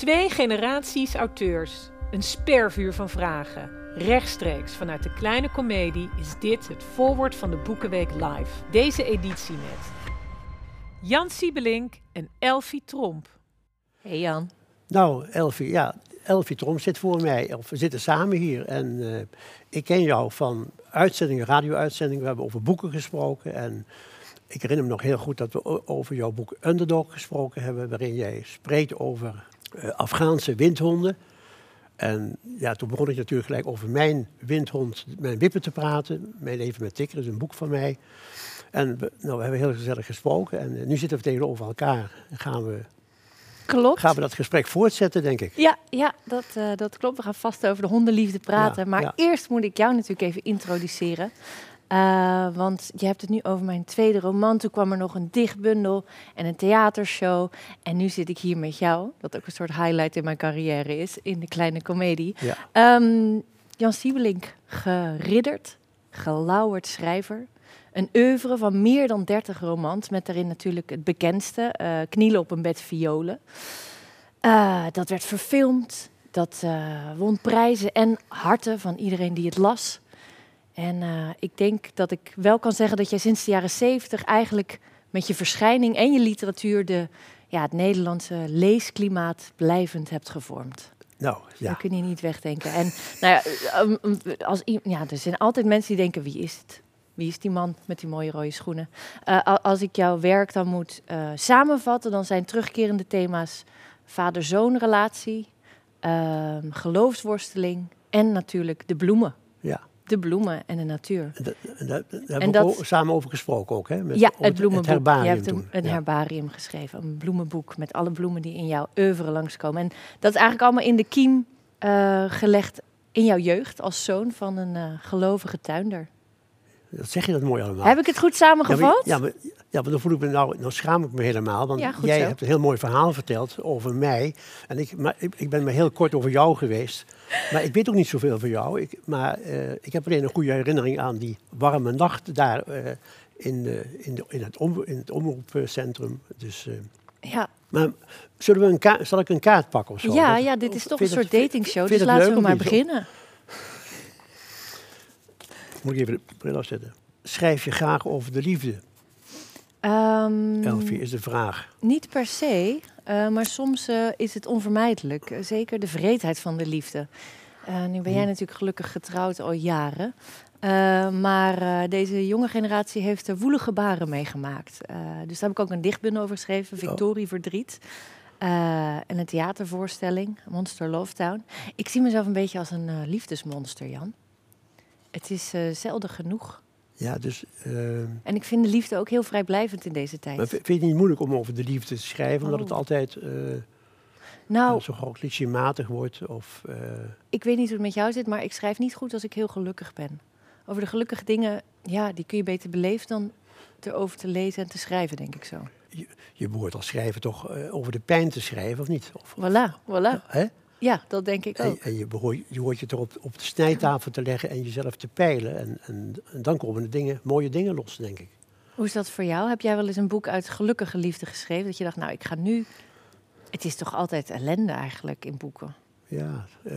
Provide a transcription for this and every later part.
Twee generaties auteurs. Een spervuur van vragen. Rechtstreeks vanuit de kleine komedie is dit het voorwoord van de Boekenweek Live. Deze editie met Jan Siebelink en Elfie Tromp. Hey Jan. Nou, Elfie, ja, Elfie Tromp zit voor mij. Of we zitten samen hier. En eh, ik ken jou van uitzendingen, radio-uitzendingen. We hebben over boeken gesproken. En ik herinner me nog heel goed dat we over jouw boek Underdog gesproken hebben. Waarin jij spreekt over Afghaanse windhonden. En ja, toen begon ik natuurlijk gelijk over mijn windhond, mijn wippen te praten. Mijn leven met Tikker is een boek van mij. En we, nou, we hebben heel gezellig gesproken. En uh, nu zitten we tegenover elkaar. En gaan we, klopt. gaan we dat gesprek voortzetten, denk ik. Ja, ja dat, uh, dat klopt. We gaan vast over de hondenliefde praten. Ja, maar ja. eerst moet ik jou natuurlijk even introduceren. Uh, want je hebt het nu over mijn tweede roman. Toen kwam er nog een dichtbundel en een theatershow. En nu zit ik hier met jou, wat ook een soort highlight in mijn carrière is, in de kleine komedie. Ja. Um, Jan Siebelink, geridderd, gelauwerd schrijver. Een oeuvre van meer dan 30 romans, met daarin natuurlijk het bekendste, uh, Knielen op een bed violen. Uh, dat werd verfilmd, dat won prijzen en harten van iedereen die het las. En uh, ik denk dat ik wel kan zeggen dat jij sinds de jaren zeventig eigenlijk met je verschijning en je literatuur de, ja, het Nederlandse leesklimaat blijvend hebt gevormd. Nou, ja. Dat kun je niet wegdenken. En nou ja, um, als, ja, er zijn altijd mensen die denken, wie is het? Wie is die man met die mooie rode schoenen? Uh, als ik jouw werk dan moet uh, samenvatten, dan zijn terugkerende thema's vader-zoon relatie, uh, geloofsworsteling en natuurlijk de bloemen. De bloemen en de natuur. Daar hebben we dat, samen over gesproken ook, hè? Met, ja, het bloemenboek. Het herbarium Je hebt een, een ja. herbarium geschreven, een bloemenboek met alle bloemen die in jouw oeuvre langskomen. En dat is eigenlijk allemaal in de kiem uh, gelegd in jouw jeugd als zoon van een uh, gelovige tuinder. Dat zeg je dat mooi allemaal. Heb ik het goed samengevat? Ja, maar, ja, maar, ja, maar dan voel ik me nou, nou schaam ik me helemaal. Want ja, jij zo. hebt een heel mooi verhaal verteld over mij. En ik, maar, ik, ik ben maar heel kort over jou geweest. Maar ik weet ook niet zoveel van jou. Ik, maar uh, ik heb alleen een goede herinnering aan die warme nacht daar uh, in, uh, in, de, in, het om, in het omroepcentrum. Dus, ja. Maar zullen we een kaart, zal ik een kaart pakken of zo? Ja, dat, ja dit is toch een een soort datingshow, dus laten we maar beginnen. Moet ik even de bril afzetten. Schrijf je graag over de liefde? Um, Elfie is de vraag. Niet per se, uh, maar soms uh, is het onvermijdelijk. Uh, zeker de vreedheid van de liefde. Uh, nu ben jij natuurlijk gelukkig getrouwd al jaren. maar deze jonge generatie heeft er woelige baren meegemaakt. dus daar heb ik ook een dichtbundel over geschreven, Victorie Verdriet. en een theatervoorstelling, Monster Lovetown. Ik zie mezelf een beetje als een liefdesmonster, Jan. Het is zelden genoeg. Ja, dus, uh, en ik vind de liefde ook heel vrijblijvend in deze tijd. Maar vind je het niet moeilijk om over de liefde te schrijven, omdat Oh. het altijd uh, nou, zo groot clichématig wordt? Of, uh... Ik weet niet hoe het met jou zit, maar ik schrijf niet goed als ik heel gelukkig ben. Over de gelukkige dingen, ja, die kun je beter beleven dan erover te lezen en te schrijven, denk ik zo. Je, je behoort als schrijver toch uh, over de pijn te schrijven, of niet? Of, voilà, voilà. Hè? Ja, dat denk ik ook. En, en je, je hoort je toch op, op de snijtafel te leggen en jezelf te peilen. En, en, en, dan komen de dingen, mooie dingen los, denk ik. Hoe is dat voor jou? Heb jij wel eens een boek uit gelukkige liefde geschreven? Dat je dacht, nou, ik ga nu... Het is toch altijd ellende eigenlijk in boeken? Ja. Uh...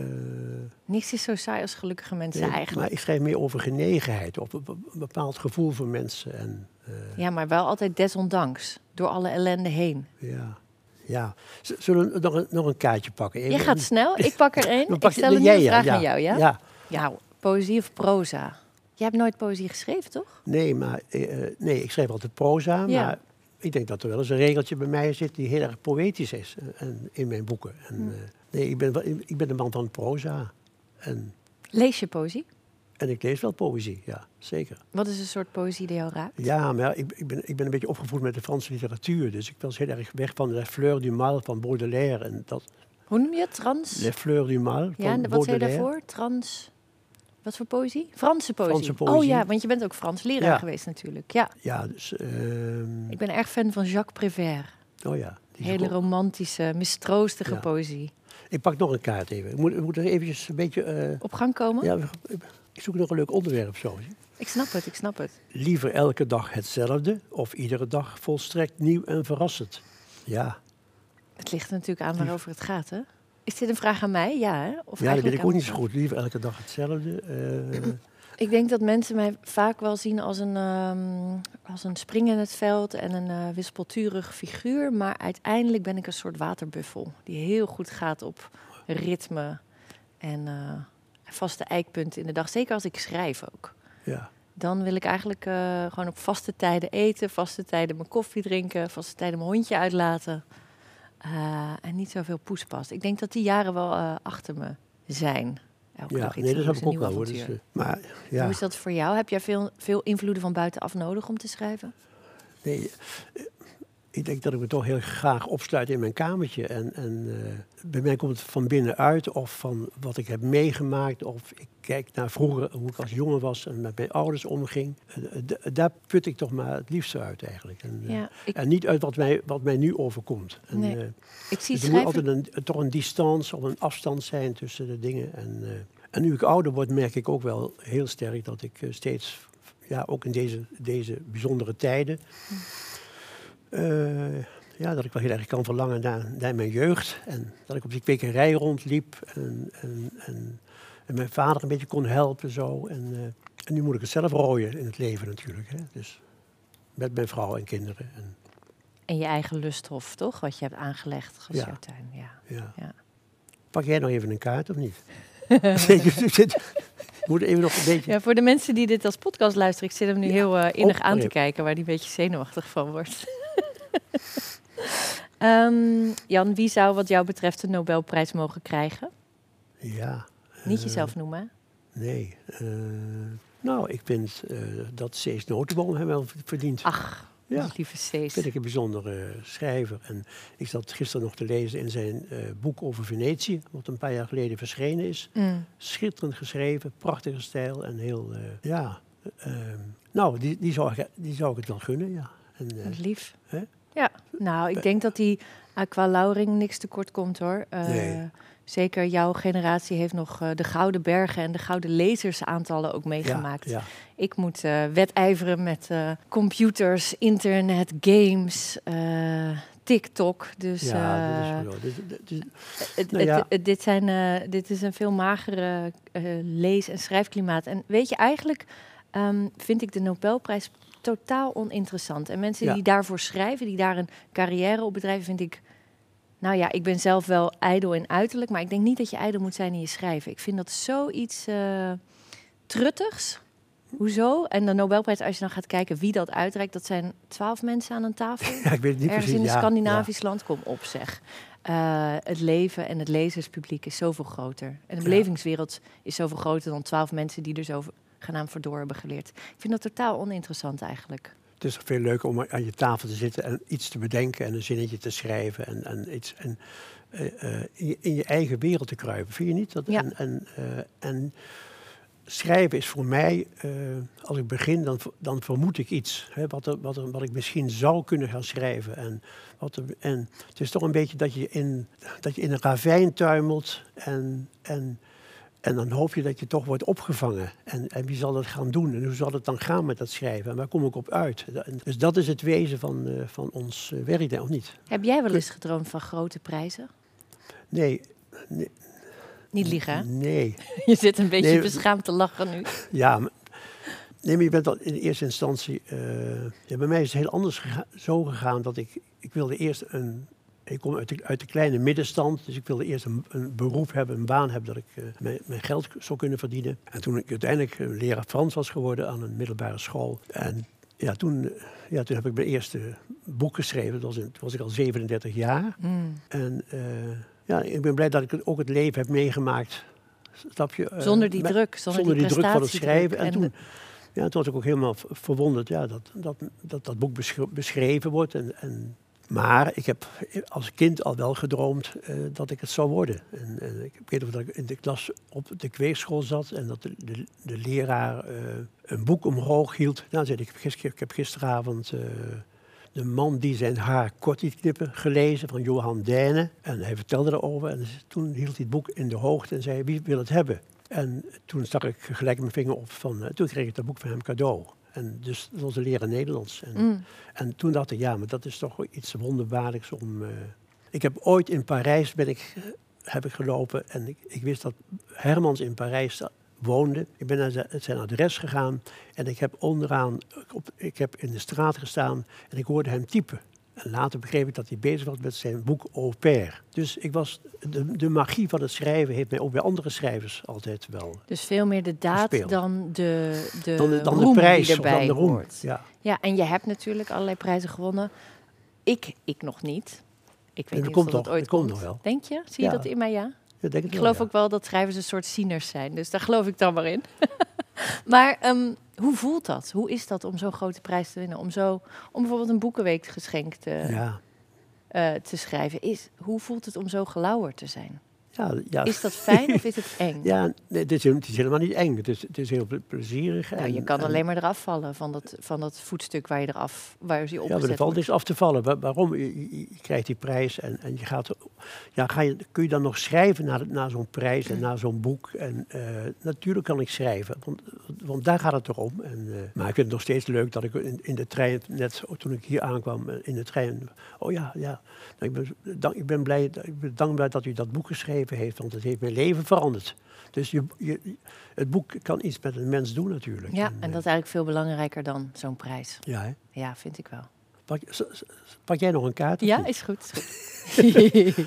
Niks is zo saai als gelukkige mensen nee, eigenlijk. Maar ik schrijf meer over genegenheid, of een bepaald gevoel voor mensen. En, uh... Ja, maar wel altijd desondanks. Door alle ellende heen. Ja. Ja, zullen we nog een, nog een kaartje pakken? Je gaat snel, ik pak er één. ik stel een nieuwe vraag aan jou, ja? Ja. Ja, poëzie of proza? Jij hebt nooit poëzie geschreven, toch? Nee, maar uh, nee, ik schrijf altijd proza, ja. maar ik denk dat er wel eens een regeltje bij mij zit die heel erg poëtisch is uh, in mijn boeken. En, uh, nee, ik ben, ik ben de man van proza. En, Lees je poëzie? En ik lees wel poëzie, ja, zeker. Wat is een soort poëzie die jou raakt? Ja, maar ik, ik, ben, ik ben een beetje opgevoed met de Franse literatuur. Dus ik was heel erg weg van La Fleur du Mal van Baudelaire. En dat, Hoe noem je het? Trans? La Fleur du Mal van Ja, en wat zei je daarvoor? Trans... Wat voor poëzie? Franse poëzie. Franse poëzie. Oh ja, want je bent ook Frans leraar Ja. geweest natuurlijk. Ja. Ja, dus... ehm, Ik ben erg fan van Jacques Prévert. oh ja. Hele romantische, mistroostige Ja. poëzie. Ik pak nog een kaart even. Ik moet, ik moet er eventjes een beetje... eh, Op gang komen? ja, ik zoek nog een leuk onderwerp zo. Ik snap het, ik snap het. Liever elke dag hetzelfde of iedere dag volstrekt nieuw en verrassend? Ja, Het ligt er natuurlijk aan waarover het gaat, hè? Is dit een vraag aan mij? Ja, hè? Of ja, dat weet ik ook niet zo goed. Liever elke dag hetzelfde. Eh, Ik denk dat mensen mij vaak wel zien als een, ehm, als een spring in het veld en een eh, wispelturig figuur. Maar uiteindelijk ben ik een soort waterbuffel die heel goed gaat op ritme en eh, vaste eikpunten in de dag. Zeker als ik schrijf ook. ja. Dan wil ik eigenlijk eh, gewoon op vaste tijden eten, vaste tijden mijn koffie drinken, vaste tijden mijn hondje uitlaten. En niet zoveel poespas. Ik denk dat die jaren wel achter me zijn. Elke ja, dag iets nee, dat heb ik een ook nieuw wel hoor. Dus, eh, maar ja, Hoe is dat voor jou? Heb jij veel, veel invloeden van buitenaf nodig om te schrijven? nee, ik denk dat ik me toch heel graag opsluit in mijn kamertje. En, en eh, bij mij komt het van binnenuit of van wat ik heb meegemaakt. Of ik kijk naar vroeger, hoe ik als jongen was en met mijn ouders omging. Eh, d- daar put ik toch maar het liefste uit eigenlijk. En, eh, Ja, ik, en niet uit wat mij, wat mij nu overkomt. En, Nee. eh, ik zie Dus er moet altijd een, toch een distance of een afstand zijn tussen de dingen. En, eh, en nu ik ouder word, merk ik ook wel heel sterk dat ik eh, steeds, ja, ook in deze, deze bijzondere tijden, eh, ja, dat ik wel heel erg kan verlangen naar, naar mijn jeugd. En dat ik op die kwekerij rondliep en, en, en, en mijn vader een beetje kon helpen. Zo. En, eh, en nu moet ik het zelf rooien in het leven natuurlijk. Hè. Dus met mijn vrouw en kinderen. En, En je eigen lusthof, toch? Wat je hebt aangelegd als Ja. Ja. ja. Ja. Pak jij nog even een kaart of niet? Moet even nog een beetje. ja, voor de mensen die dit als podcast luisteren, ik zit hem nu Ja, heel eh, innig aan te kijken, waar die een beetje zenuwachtig van wordt. Ehm, Jan, wie zou wat jou betreft de Nobelprijs mogen krijgen? Ja. Niet eh, jezelf noemen. Nee. eh, nou, ik vind eh, dat Cees Notenboom hem wel verdient. Ach, ja. lieve Cees. Vind ik een bijzondere schrijver. En ik zat gisteren nog te lezen in zijn boek over Venetië, wat een paar jaar geleden verschenen is. Mm. Schitterend geschreven, prachtige stijl en heel, ja. eh, ehm, nou, die, die, zou ik, die zou ik het wel gunnen, ja. En, lief. Hè? Ja, nou, ik denk dat die Aqua Lauring niks tekort komt hoor. Eh, Nee. Zeker jouw generatie heeft nog eh, de Gouden Bergen en de Gouden Lezersaantallen ook meegemaakt. ja, Ik moet eh, wedijveren met eh, computers, internet, games, eh, TikTok. Dus ja, dat is wel. Het- Nou ja. het- het- dit, zijn, eh, dit is een veel magere eh, lees- en schrijfklimaat. En weet je, eigenlijk ehm, vind ik de Nobelprijs totaal oninteressant. En mensen Ja. die daarvoor schrijven, die daar een carrière op bedrijven, vind ik... Nou ja, ik ben zelf wel ijdel in uiterlijk, maar ik denk niet dat je ijdel moet zijn in je schrijven. Ik vind dat zoiets eh truttigs. Hoezo? En de Nobelprijs, als je dan gaat kijken wie dat uitreikt, dat zijn twaalf mensen aan een tafel. ja, ik weet het niet Ergens precies. in een ja, Scandinavisch land, kom op zeg. Eh, het leven en het lezerspubliek is zoveel groter. En de belevingswereld is zoveel groter dan twaalf mensen die er zo genaamd voor door hebben geleerd. Ik vind dat totaal oninteressant eigenlijk. Het is veel leuker om aan je tafel te zitten en iets te bedenken en een zinnetje te schrijven en, en, iets, en eh, eh, in, je, eigen wereld te kruipen. Vind je niet? Dat, Ja. en, en, eh, en schrijven is voor mij, als ik begin, dan, dan vermoed ik iets. Hè, wat, er, wat, er, wat ik misschien zou kunnen gaan schrijven. En, wat er, en het is toch een beetje dat je in, dat je in een ravijn tuimelt en... en en dan hoop je dat je toch wordt opgevangen. En, en wie zal dat gaan doen? En hoe zal het dan gaan met dat schrijven? En waar kom ik op uit? Dus dat is het wezen van, eh, van ons eh, werk, of niet? Heb jij wel eens gedroomd van grote prijzen? Nee. nee Niet liegen, hè? Nee. Je zit een beetje Nee, beschaamd te lachen nu. Ja, maar, nee, maar je bent al in eerste instantie... eh, ja, bij mij is het heel anders gega- zo gegaan dat ik... Ik wilde eerst een... Ik kom uit de, uit de kleine middenstand, dus ik wilde eerst een, een beroep hebben, een baan hebben, dat ik eh, mijn, mijn geld zou kunnen verdienen. En toen ik uiteindelijk eh, leraar Frans was geworden aan een middelbare school. En ja, toen, eh, ja, toen heb ik mijn eerste boek geschreven, dat was, in, toen was ik al 37 jaar. Mm. En ja, ik ben blij dat ik ook het leven heb meegemaakt. Snap je? Eh, Zonder die met- druk, zonder, zonder die, druk van het schrijven. En, En toen, de- ja, toen was ik ook helemaal verwonderd ja, dat, dat, dat dat boek besch- beschreven wordt. En, en, maar ik heb als kind al wel gedroomd eh, dat ik het zou worden. En, ik weet nog dat ik in de klas op de kweekschool zat en dat de, de, leraar eh, een boek omhoog hield. Nou, zei ik, ik heb, gisteravond eh, De man die zijn haar kort liet knippen gelezen van Johan Dijnen. En hij vertelde erover en toen hield hij het boek in de hoogte en zei wie wil het hebben. En toen stak ik gelijk mijn vinger op van, toen kreeg ik dat boek van hem cadeau. En dus een leraar Nederlands. En, Mm. en toen dacht ik, ja, maar dat is toch iets wonderbaarlijks om... eh, Ik heb ooit in Parijs ben ik, heb ik gelopen en ik, ik wist dat Hermans in Parijs woonde. Ik ben naar zijn adres gegaan en ik heb onderaan, op, ik heb in de straat gestaan en ik hoorde hem typen. En later begreep ik dat hij bezig was met zijn boek Au pair. Dus ik was, de, de magie van het schrijven heeft mij ook bij andere schrijvers altijd wel. Dus veel meer de daad dan de, de, dan de, dan roem de prijs die erbij dan de roem. hoort. Ja. Ja, en je hebt natuurlijk allerlei prijzen gewonnen. Ik, ik nog niet. Ik weet dat niet komt of dat nog, ooit dat komt komt. nog wel. Denk je? Zie je Ja. dat in mij? Ja. Dat denk ik Ik geloof ja. ook wel dat schrijvers een soort zieners zijn. Dus daar geloof ik dan maar in. maar ehm, hoe voelt dat? Hoe is dat om zo'n grote prijs te winnen? Om, zo, om bijvoorbeeld een boekenweek geschenk te, Ja. eh, te schrijven. Is, hoe voelt het om zo gelauwerd te zijn? Ja, ja. Is dat fijn of is het eng? Ja, nee, het, is, helemaal- het is helemaal niet eng. Het is, het is heel ple- plezierig. Nou, en- je kan en- alleen maar eraf vallen van dat, van dat voetstuk waar je eraf, waar je Ja, maar er valt niks af te vallen. Wa- waarom? Je, krijgt die prijs en, en je gaat, ja, ga je, kun je dan nog schrijven na, na zo'n prijs en na zo'n boek? En eh, natuurlijk kan ik schrijven, want, want daar gaat het toch om. En, eh, maar ik vind het nog steeds leuk dat ik in, in de trein, net toen ik hier aankwam, eh, in de trein, oh ja, ja, nou, ik, ben, dank, ik ben blij, ik ben dankbaar dat u dat boek geschreven heeft, want het heeft mijn leven veranderd. Dus je, je, het boek kan iets met een mens doen natuurlijk. Ja, En, en eh, dat is eigenlijk veel belangrijker dan zo'n prijs. ja, hè. Ja, vind ik wel. Pak, pak jij nog een kaart? Ja, niet? is goed. Is goed.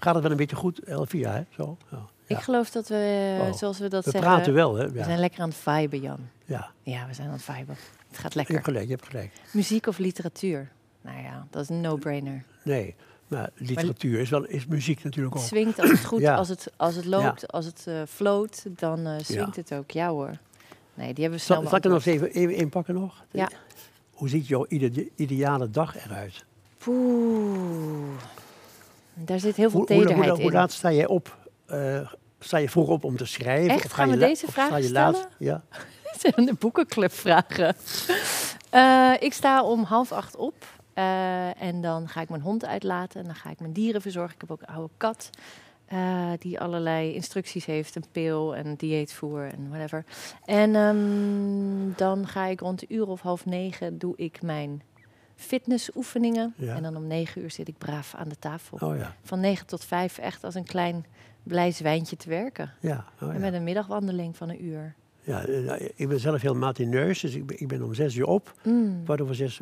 Gaat het wel een beetje goed, Elvia, hè? Zo? Ja. Ik geloof dat we, Oh. zoals we dat We zeggen, praten wel, hè? we zijn lekker aan het viben, Jan. ja. Ja, we zijn aan het viben. Het gaat Je hebt lekker. gelijk, je hebt gelijk. Muziek of literatuur? Nou ja, dat is een no-brainer. Nee, maar literatuur is, wel, is muziek natuurlijk Het ook. swingt als het goed, Ja. als, het, als het loopt, als het eh floot, dan eh swingt het ook. Ja hoor. Nee, die hebben we snel Zal, ik er nog even, even inpakken nog? Ja. Hoe ziet jouw ide- ideale dag eruit? Poeh. Daar zit heel veel Hoe, hoe, tederheid hoe, hoe laat sta jij op? Eh, sta je vroeg op om te schrijven? Echt? Of ga Gaan je we deze je stellen? laat? Ja. zijn de boekenclub vragen. Ik sta om half acht op. eh, en dan ga ik mijn hond uitlaten. En dan ga ik mijn dieren verzorgen. Ik heb ook een oude kat. eh, die allerlei instructies heeft. Een pil en dieetvoer en whatever. En ehm, dan ga ik rond de uur of half negen doe ik mijn fitnessoefeningen. Ja. En dan om negen uur zit ik braaf aan de tafel. Oh ja. Van negen tot vijf echt als een klein blij zwijntje te werken. Ja, oh, En met een middagwandeling van een uur. ja eh, nou, ik ben zelf heel matineus, dus ik ben, ik ben om zes uur op. Mm. Kwart over zes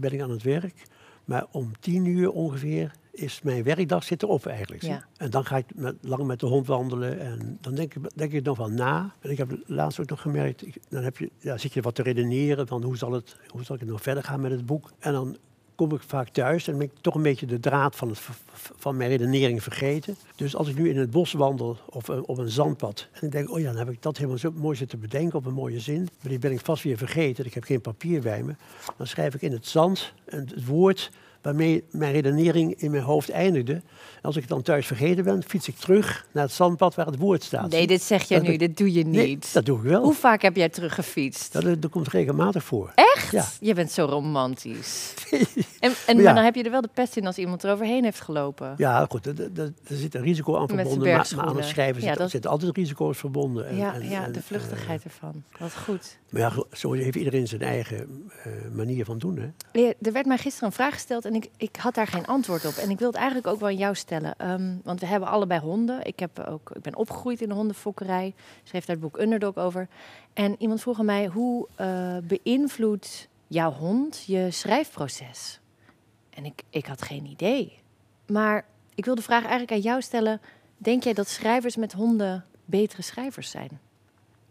ben ik aan het werk. Maar om tien uur ongeveer is mijn werkdag zit erop eigenlijk. Ja. En dan ga ik met, lang met de hond wandelen. En dan denk ik, denk ik nog wel na. En ik heb laatst ook nog gemerkt, ik- dan heb je, ja, zit je wat te redeneren van hoe zal, het, hoe zal ik het nog verder gaan met het boek. En dan kom ik vaak thuis en ben ik toch een beetje de draad van, het, van mijn redenering vergeten. Dus als ik nu in het bos wandel of eh, op een zandpad en ik denk, oh ja, dan heb ik dat helemaal zo mooi zitten bedenken op een mooie zin. Maar die ben ik vast weer vergeten, ik heb geen papier bij me. Dan schrijf ik in het zand het woord waarmee mijn redenering in mijn hoofd eindigde. En als ik het dan thuis vergeten ben, fiets ik terug naar het zandpad waar het woord staat. Nee, dit zeg Dat nu, ik- dit doe je Nee, niet. dat doe ik wel. Hoe vaak heb jij teruggefietst? Dat, dat komt regelmatig voor. Echt? Ja. Je bent zo romantisch. en en Maar maar ja. dan heb je er wel de pest in als iemand eroverheen heeft gelopen. Ja, goed, er, zit een risico aan verbonden. Maar, maar aan het schrijven Ja, zit, dat- zitten altijd risico's verbonden. En- ja, en- ja, de eh, vluchtigheid ervan. Wat goed. maar ja, zo heeft iedereen zijn eigen eh, manier van doen. Hè? Ja, Er werd mij gisteren een vraag gesteld en ik, ik had daar geen antwoord op. En ik wil het eigenlijk ook wel aan jou stellen. Ehm, want we hebben allebei honden. Ik, heb ook, ik ben opgegroeid in de hondenfokkerij. Schreef daar het boek Underdog over. En iemand vroeg aan mij, hoe eh, beïnvloedt jouw hond je schrijfproces? En ik, ik had geen idee. Maar ik wil de vraag eigenlijk aan jou stellen. Denk jij dat schrijvers met honden betere schrijvers zijn?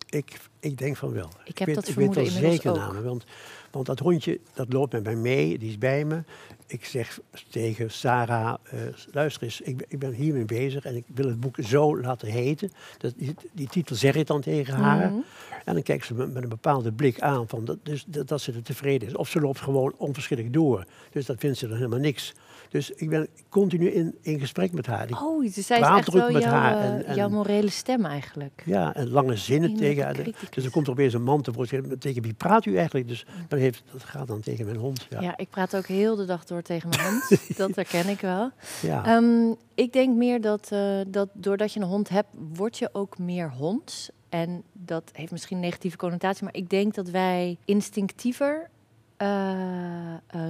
Ik, ik denk van wel. Ik heb weet, dat ik weet vermoeden zeker ook. namen. Want, want dat hondje, dat loopt met mij mee, die is bij me. Ik zeg tegen Sarah, eh, luister eens, ik, ben- ik ben hiermee bezig en ik wil het boek zo laten heten. Dat, die, die titel zeg ik dan tegen haar. Mhm. En dan kijkt ze me met een bepaalde blik aan van dat, dus, dat, dat ze er tevreden is. Of ze loopt gewoon onverschillig door. Dus dat vindt ze dan helemaal niks. Dus ik ben continu in, in gesprek met haar. Ik- Oh, dus zij is echt wel met jouw, haar eh, en- en- jouw morele stem eigenlijk. Ja, en lange zinnen tegen haar. Dus er komt er opeens een man tevoorschijn. Tegen wie praat u eigenlijk? Dus dan heeft, dat gaat dan tegen mijn hond. Ja. Ja. ik praat ook heel de dag door tegen mijn hond. dat herken ik wel. Ja. Ehm, ik denk meer dat, eh, dat doordat je een hond hebt, word je ook meer hond. En dat heeft misschien een negatieve connotatie, maar ik denk dat wij instinctiever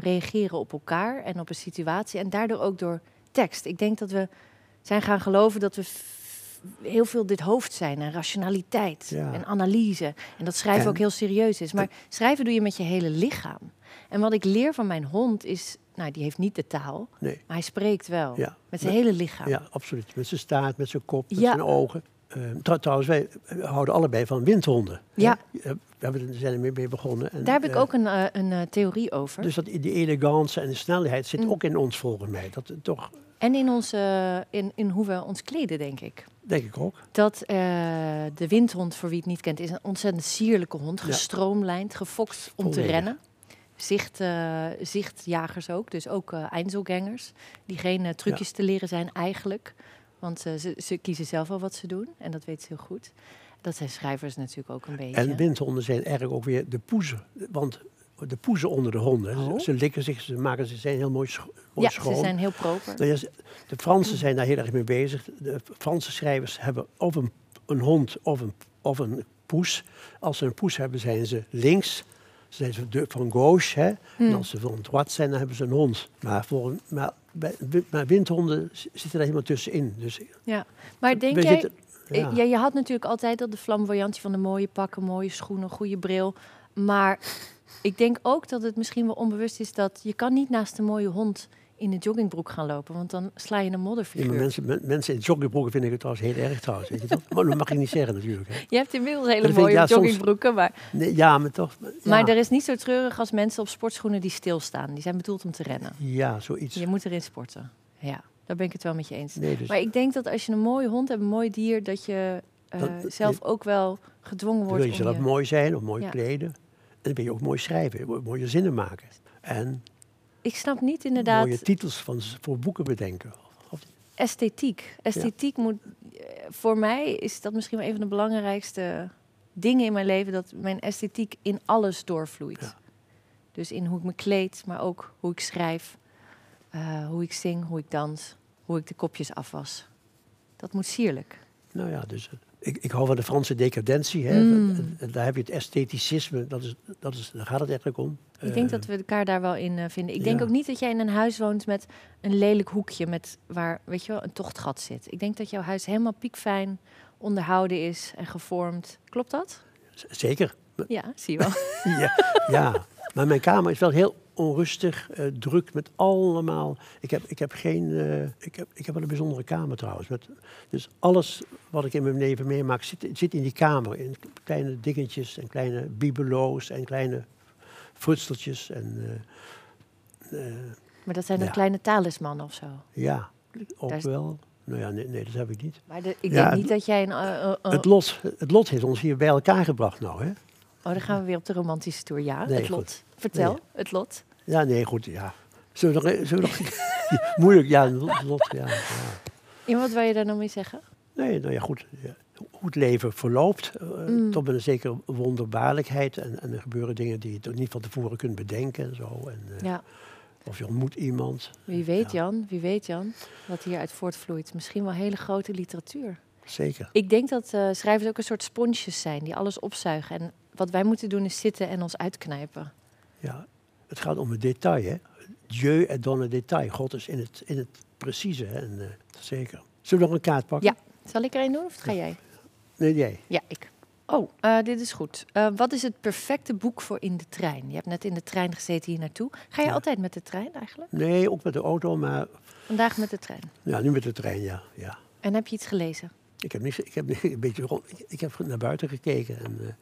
reageren op elkaar en op een situatie. En daardoor ook door tekst. Ik denk dat we zijn gaan geloven dat we heel veel dit hoofd zijn en rationaliteit Ja. en analyse. En dat schrijven En- ook heel serieus is. Maar schrijven doe je met je hele lichaam. En wat ik leer van mijn hond is, nou, die heeft niet de taal, Nee. maar hij spreekt wel. Ja. Met zijn hele lichaam. Ja, absoluut. Met zijn staart, met zijn kop, met Ja. zijn ogen. Eh, trouw- trouwens, wij eh, houden allebei van windhonden. Ja. Hè? We hebben, zijn er mee, mee begonnen. En, Daar heb ik eh, ook een, eh, een eh, theorie over. Dus dat, die elegantie en de snelheid zit Mm. ook in ons volgens mij. Dat toch, En in, onze, in, in hoe we ons kleden, denk ik. denk ik ook. Dat de windhond, voor wie het niet kent, is een ontzettend sierlijke hond. Ja. Gestroomlijnd, gefokt om te rennen. Zicht, zichtjagers ook, dus ook Einzelgangers. Die geen trucjes te leren zijn eigenlijk. Want ze, ze kiezen zelf wel wat ze doen. En dat weten ze heel goed. Dat zijn schrijvers natuurlijk ook een beetje. En windhonden zijn eigenlijk ook weer de poezen. Want de poezen onder de honden. Oh. Ze, ze likken zich, ze maken ze zijn heel mooi, mooi ja, schoon. ze zijn heel proper. Nou de Fransen zijn daar heel erg mee bezig. De Franse schrijvers hebben of een, een hond of een, of een poes. Als ze een poes hebben, zijn ze links. Zijn ze de- van gauche. Hè? Hmm. En als ze van droite zijn, dan hebben ze een hond. Maar, voor maar, bij, maar windhonden zitten daar helemaal tussenin. Dus Ja. Maar denk jij, zitten- Ja. ja. je had natuurlijk altijd dat de flamboyantie van de mooie pakken, mooie schoenen, goede bril. Maar ik denk ook dat het misschien wel onbewust is dat je kan niet naast een mooie hond in de joggingbroek gaan lopen, want dan sla je een Ja, modderfiguur. maar mensen, men- mensen in joggingbroeken vind ik het trouwens heel erg trouwens. Weet je dat? Maar dat mag ik niet zeggen natuurlijk. Hè. Je hebt inmiddels hele ik- mooie ja, joggingbroeken, maar, Nee, ja, maar toch. Ja, maar er is niet zo treurig als mensen op sportschoenen die stilstaan. Die zijn bedoeld om te rennen. ja zoiets. Je moet erin sporten. Ja, daar ben ik het wel met je eens. Nee, dus Maar ik denk dat als je een mooie hond hebt, een mooi dier, dat je eh, Dat- zelf ook wel gedwongen wordt wil je zelf je... mooi zijn of mooi Ja. kleden. En dan ben je ook mooi schrijven, mooie zinnen maken. En Ik snap niet inderdaad... mooie titels van, voor boeken bedenken. Of, esthetiek. Esthetiek moet, eh, voor mij is dat misschien wel een van de belangrijkste dingen in mijn leven, dat mijn esthetiek in alles doorvloeit. Ja. Dus in hoe ik me kleed, maar ook hoe ik schrijf, eh, hoe ik zing, hoe ik dans, hoe ik de kopjes afwas. Dat moet sierlijk. nou ja, dus eh, ik, ik hou van de Franse decadentie. Hè. Mm. En- en daar heb je het estheticisme, dat is, dat is, daar gaat het eigenlijk om. Ik denk Eh, dat we elkaar daar wel in eh, vinden. Ik denk ja. ook niet dat jij in een huis woont met een lelijk hoekje met waar, weet je wel, een tochtgat zit. Ik denk dat jouw huis helemaal piekfijn onderhouden is en gevormd. Klopt dat? z- Zeker. Ja, zie je wel. ja, ja, maar mijn kamer is wel heel onrustig, eh, druk met allemaal. Ik heb, ik heb geen. eh, ik, heb, ik heb wel een bijzondere kamer trouwens. Met, dus alles wat ik in mijn leven meemaak zit, zit in die kamer. In kleine dingetjes en kleine bibelots en kleine frutseltjes. En eh, Maar dat zijn dan Ja. kleine talismannen of zo. ja, ook Daar wel. Nou ja, nee, nee, dat heb ik niet. Maar de- ik denk niet dat jij een... Het lot, het lot heeft ons hier bij elkaar gebracht nou, hè? Oh, dan gaan we weer op de romantische tour. Ja, Nee, het lot. goed. Vertel, Nee. het lot. Ja, nee, goed, ja. Zullen we nog... Zullen we nog moeilijk, ja, het lot, ja. ja. En wat wil je daar nou mee zeggen? Nee, nou ja, goed. Ja. Hoe het leven verloopt, eh, Mm. tot met een zekere wonderbaarlijkheid. En, en er gebeuren dingen die je toch niet van tevoren kunt bedenken en zo. En, eh, Ja, Of je ontmoet iemand. wie weet Ja. Jan, wie weet Jan, wat hieruit voortvloeit. Misschien wel hele grote literatuur. Zeker. Ik denk dat eh, schrijvers ook een soort sponsjes zijn die alles opzuigen. En wat wij moeten doen is zitten en ons uitknijpen. Ja. Het gaat om het detail, hè. Dieu est dans le détail. God is in het, in het precieze. Hè. En, eh, zeker. Zullen we nog een kaart pakken? Ja. Zal ik er een doen of ga jij? Nee, jij. Ja, ik. Oh, eh, dit is goed. Eh, wat is het perfecte boek voor in de trein? Je hebt net in de trein gezeten hier naartoe. Ga je Ja. altijd met de trein eigenlijk? Nee, ook met de auto, maar Vandaag met de trein. ja, nu met de trein, ja. ja. En heb je iets gelezen? Ik heb, niks, ik heb een beetje rond, ik, heb naar buiten gekeken. En,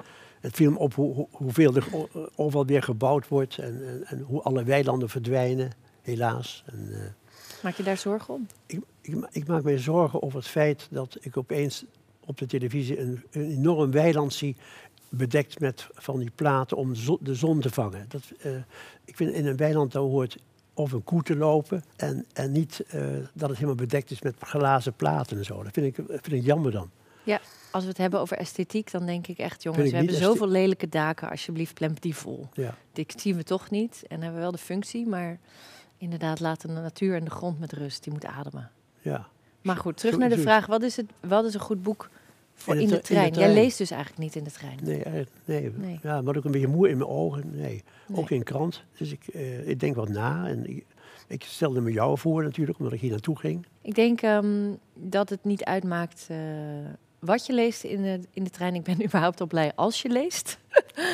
het viel me op hoe, hoe- hoeveel er overal weer gebouwd wordt. En, en, en hoe alle weilanden verdwijnen, helaas. En, eh, Maak je daar zorgen om? ik, ik, ma- ik maak me zorgen over het feit dat ik opeens op de televisie een, een enorm weiland zie bedekt met van die platen om de zon, de zon te vangen. Dat, eh, ik vind in een weiland daar hoort of een koe te lopen en, en niet eh, dat het helemaal bedekt is met glazen platen en zo. Dat vind ik, vind ik jammer dan. Als we het hebben over esthetiek, dan denk ik echt, jongens, ik we hebben zoveel lelijke daken. Alsjeblieft, plemp die vol. Ja. Die zien we toch niet en hebben wel de functie, maar inderdaad, laten de natuur en de grond met rust. Die moet ademen. Ja. Maar goed, terug Zo- naar de zo- vraag: wat is, het, wat is een goed boek voor In in, de de, tre- in de trein? Jij leest dus eigenlijk niet in de trein. Nee, eigenlijk- nee. Nee. Ja, maar ook een beetje moe in mijn ogen. Nee. Nee. Ook in krant. Dus ik, eh, ik denk wat na. En ik, ik stelde me jou voor natuurlijk, omdat ik hier naartoe ging. Ik denk ehm, dat het niet uitmaakt uh, wat je leest in de, in de trein. Ik ben überhaupt al blij als je leest.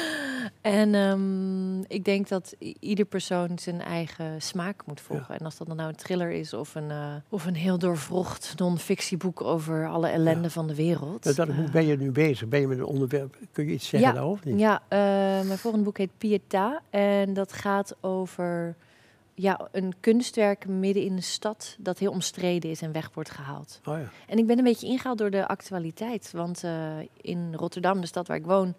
en um, ik denk dat ieder persoon zijn eigen smaak moet volgen. En als dat dan nou een thriller is of een, uh, of een heel doorvrocht non-fictieboek over alle ellende ja. van de wereld. Met welk boek ben je nu bezig? Ben je met een onderwerp? Kun je iets zeggen ja, daarover? Ja, uh, mijn volgende boek heet Pieta. En dat gaat over ja, een kunstwerk midden in de stad dat heel omstreden is en weg wordt gehaald. Oh ja. En ik ben een beetje ingehaald door de actualiteit. Want uh, in Rotterdam, de stad waar ik woon,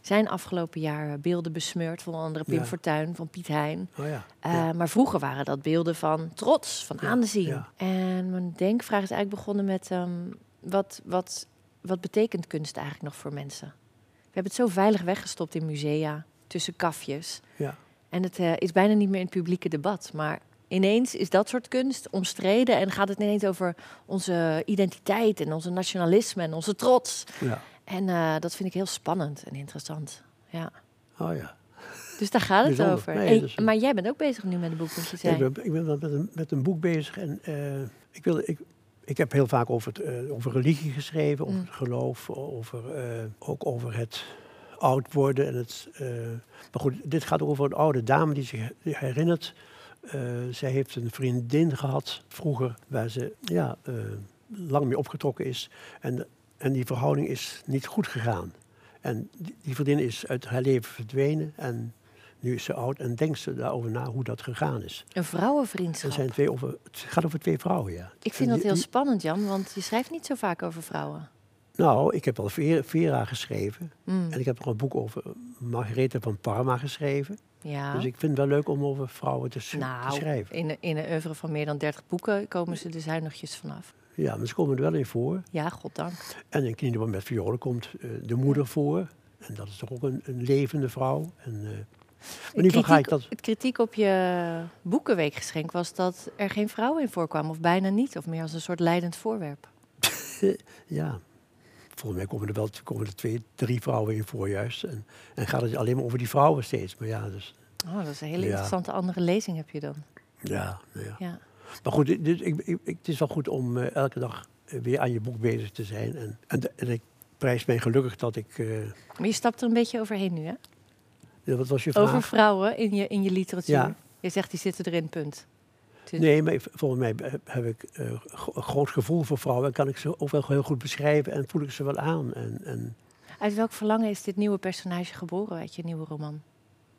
zijn afgelopen jaar beelden besmeurd. Van andere Pim Ja. Fortuyn, van Piet Hein. Oh ja. Uh, ja. Maar vroeger waren dat beelden van trots, van aanzien. En mijn denkvraag is eigenlijk begonnen met... Um, wat, wat, wat betekent kunst eigenlijk nog voor mensen? We hebben het zo veilig weggestopt in musea, tussen kafjes. ja. En het uh, is bijna niet meer in het publieke debat. Maar ineens is dat soort kunst omstreden en gaat het ineens over onze identiteit en onze nationalisme en onze trots. ja. En uh, dat vind ik heel spannend en interessant. Ja. Oh ja. Dus daar gaat het Bijzonder. over. Nee, En- dus- maar jij bent ook bezig nu met een boek, want je zei. Ik ben, ik ben wel met een, met een boek bezig en eh, ik, wil, ik, ik heb heel vaak over, het, eh, over religie geschreven, over Mm. het geloof, over, eh, ook over het oud worden. En het, eh, maar goed, dit gaat over een oude dame die zich herinnert. eh, zij heeft een vriendin gehad vroeger waar ze ja, eh, lang mee opgetrokken is. En, en die verhouding is niet goed gegaan. En die, die vriendin is uit haar leven verdwenen en nu is ze oud en denkt ze daarover na hoe dat gegaan is. Een vrouwenvriendschap. Er zijn twee over, het gaat over twee vrouwen, ja. Ik En vind dat die- heel spannend, Jan, want je schrijft niet zo vaak over vrouwen. Nou, ik heb al Vera, geschreven. Mm, En ik heb nog een boek over Margarethe van Parma geschreven. ja. Dus ik vind het wel leuk om over vrouwen te, nou, schrijven. in, een- in een oeuvre van meer dan 30 boeken komen ze er zuinigjes vanaf. Ja, maar ze komen er wel in voor. Ja, goddank. En in Kniedeman met violen komt eh, de moeder voor. En dat is toch ook een, een levende vrouw. En, eh, maar geval ga ik dat... Het kritiek op je boekenweekgeschenk was dat er geen vrouwen in voorkwamen, of bijna niet, of meer als een soort leidend voorwerp. Ja, volgens mij komen er wel komen er twee, drie vrouwen in voor juist. En, en gaat het alleen maar over die vrouwen steeds. Maar ja, dus, Oh, dat is een hele Ja. interessante andere lezing heb je dan. ja, nou ja. Ja. Maar goed, ik, ik, het is wel goed om eh, elke dag eh, weer aan je boek bezig te zijn. En, en, en ik prijs mij gelukkig dat ik... eh, Maar je stapt er een beetje overheen nu, hè? ja, wat was je vraag? Over vrouwen in je, in je literatuur. Ja. Je zegt, die zitten erin, punt. Nee, maar volgens mij heb, ik eh, een groot gevoel voor vrouwen. En kan ik ze ook wel heel goed beschrijven en voel ik ze wel aan. En, en Uit welk verlangen is dit nieuwe personage geboren uit je nieuwe roman?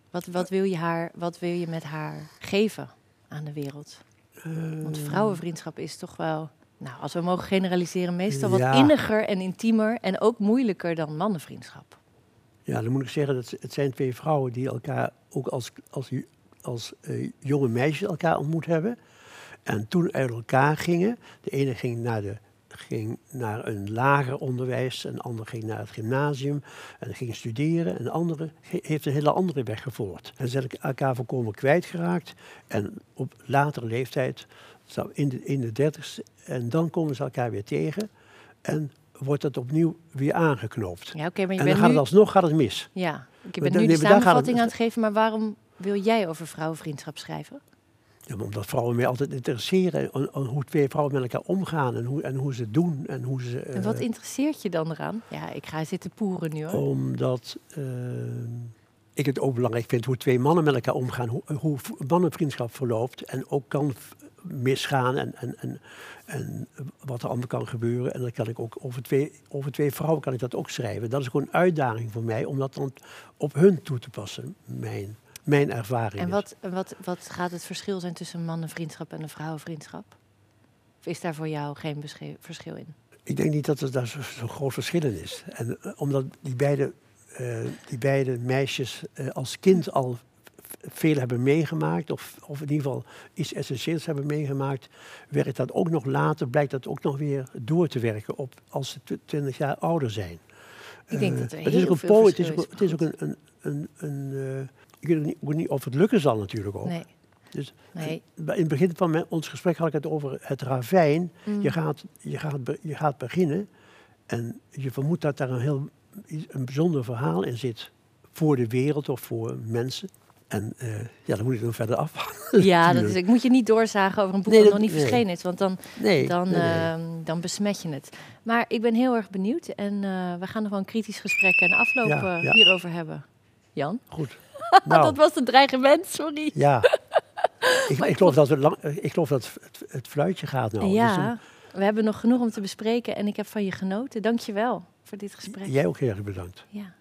Wat, wat, wil, je haar, wat wil je met haar geven aan de wereld? Want eh, vrouwenvriendschap is toch wel, nou, als we mogen generaliseren, meestal wat inniger en intiemer en ook moeilijker dan mannenvriendschap. Ja, dan moet ik zeggen dat het zijn twee vrouwen die elkaar ook als, als, als eh, jonge meisjes elkaar ontmoet hebben. En toen uit elkaar gingen. De ene ging naar, de, ging naar een lager onderwijs, en de andere ging naar het gymnasium en ging studeren. En de andere heeft een hele andere weg gevolgd. En ze zijn elkaar volkomen kwijtgeraakt. En op latere leeftijd, in de, in de dertigste, en dan komen ze elkaar weer tegen. En wordt dat opnieuw weer aangeknoopt. Ja, oké, maar je En dan bent gaat nu... het alsnog gaat het mis. Ja, ik ben nu de het- samenvatting aan het geven, maar waarom wil jij over vrouwenvriendschap schrijven? Ja, omdat vrouwen mij altijd interesseren. En, en hoe twee vrouwen met elkaar omgaan. En hoe, en hoe ze doen. En hoe ze, En wat eh, interesseert je dan eraan? Ja, ik ga zitten poeren nu hoor. omdat eh, ik het ook belangrijk vind hoe twee mannen met elkaar omgaan. Hoe, hoe mannenvriendschap verloopt. En ook kan misgaan. En, en, en, en wat er allemaal kan gebeuren. En dan kan ik ook over twee, over twee vrouwen kan ik dat ook schrijven. Dat is gewoon een uitdaging voor mij. Om dat dan op hun toe te passen. Mijn, mijn ervaring. En wat, wat, wat gaat het verschil zijn tussen een mannenvriendschap en een vrouwenvriendschap? Of is daar voor jou geen verschil in? Ik denk niet dat er daar zo'n zo groot verschil in is. En eh, omdat die beide, eh, die beide meisjes eh, als kind al veel hebben meegemaakt, of, of in ieder geval iets essentieels hebben meegemaakt, werkt dat ook nog later, blijkt dat ook nog weer door te werken op als ze twintig jaar ouder zijn. Ik denk dat er maar het is heel ook een veel het is ook, is, het is maar ook een, een, een, een ik weet niet, ook niet of het lukken zal natuurlijk ook. Nee. Dus nee. In het begin van mijn- ons gesprek had ik het over het ravijn. Mm. Je, gaat, je, gaat, je gaat beginnen en je vermoedt dat daar een heel een bijzonder verhaal in zit voor de wereld of voor mensen. En uh, ja, dan moet ik dan verder afwachten. Ja, dat is, ik moet je niet doorzagen over een boek Nee, dat dat- nog niet nee. verschenen is, want dan, Nee, dan, ehm, dan besmet je het. Maar ik ben heel erg benieuwd en eh, we gaan nog wel een kritisch gesprek en afloop Ja, eh, ja. hierover hebben. Jan? goed. Nou, dat was een dreigement, sorry. ja. Ik, ik, geloof dat we lang, ik geloof dat het, het fluitje gaat nou. Dus ja, dan- we hebben nog genoeg om te bespreken en ik heb van je genoten. Dank je wel voor dit gesprek. jij ook heel erg bedankt. Ja.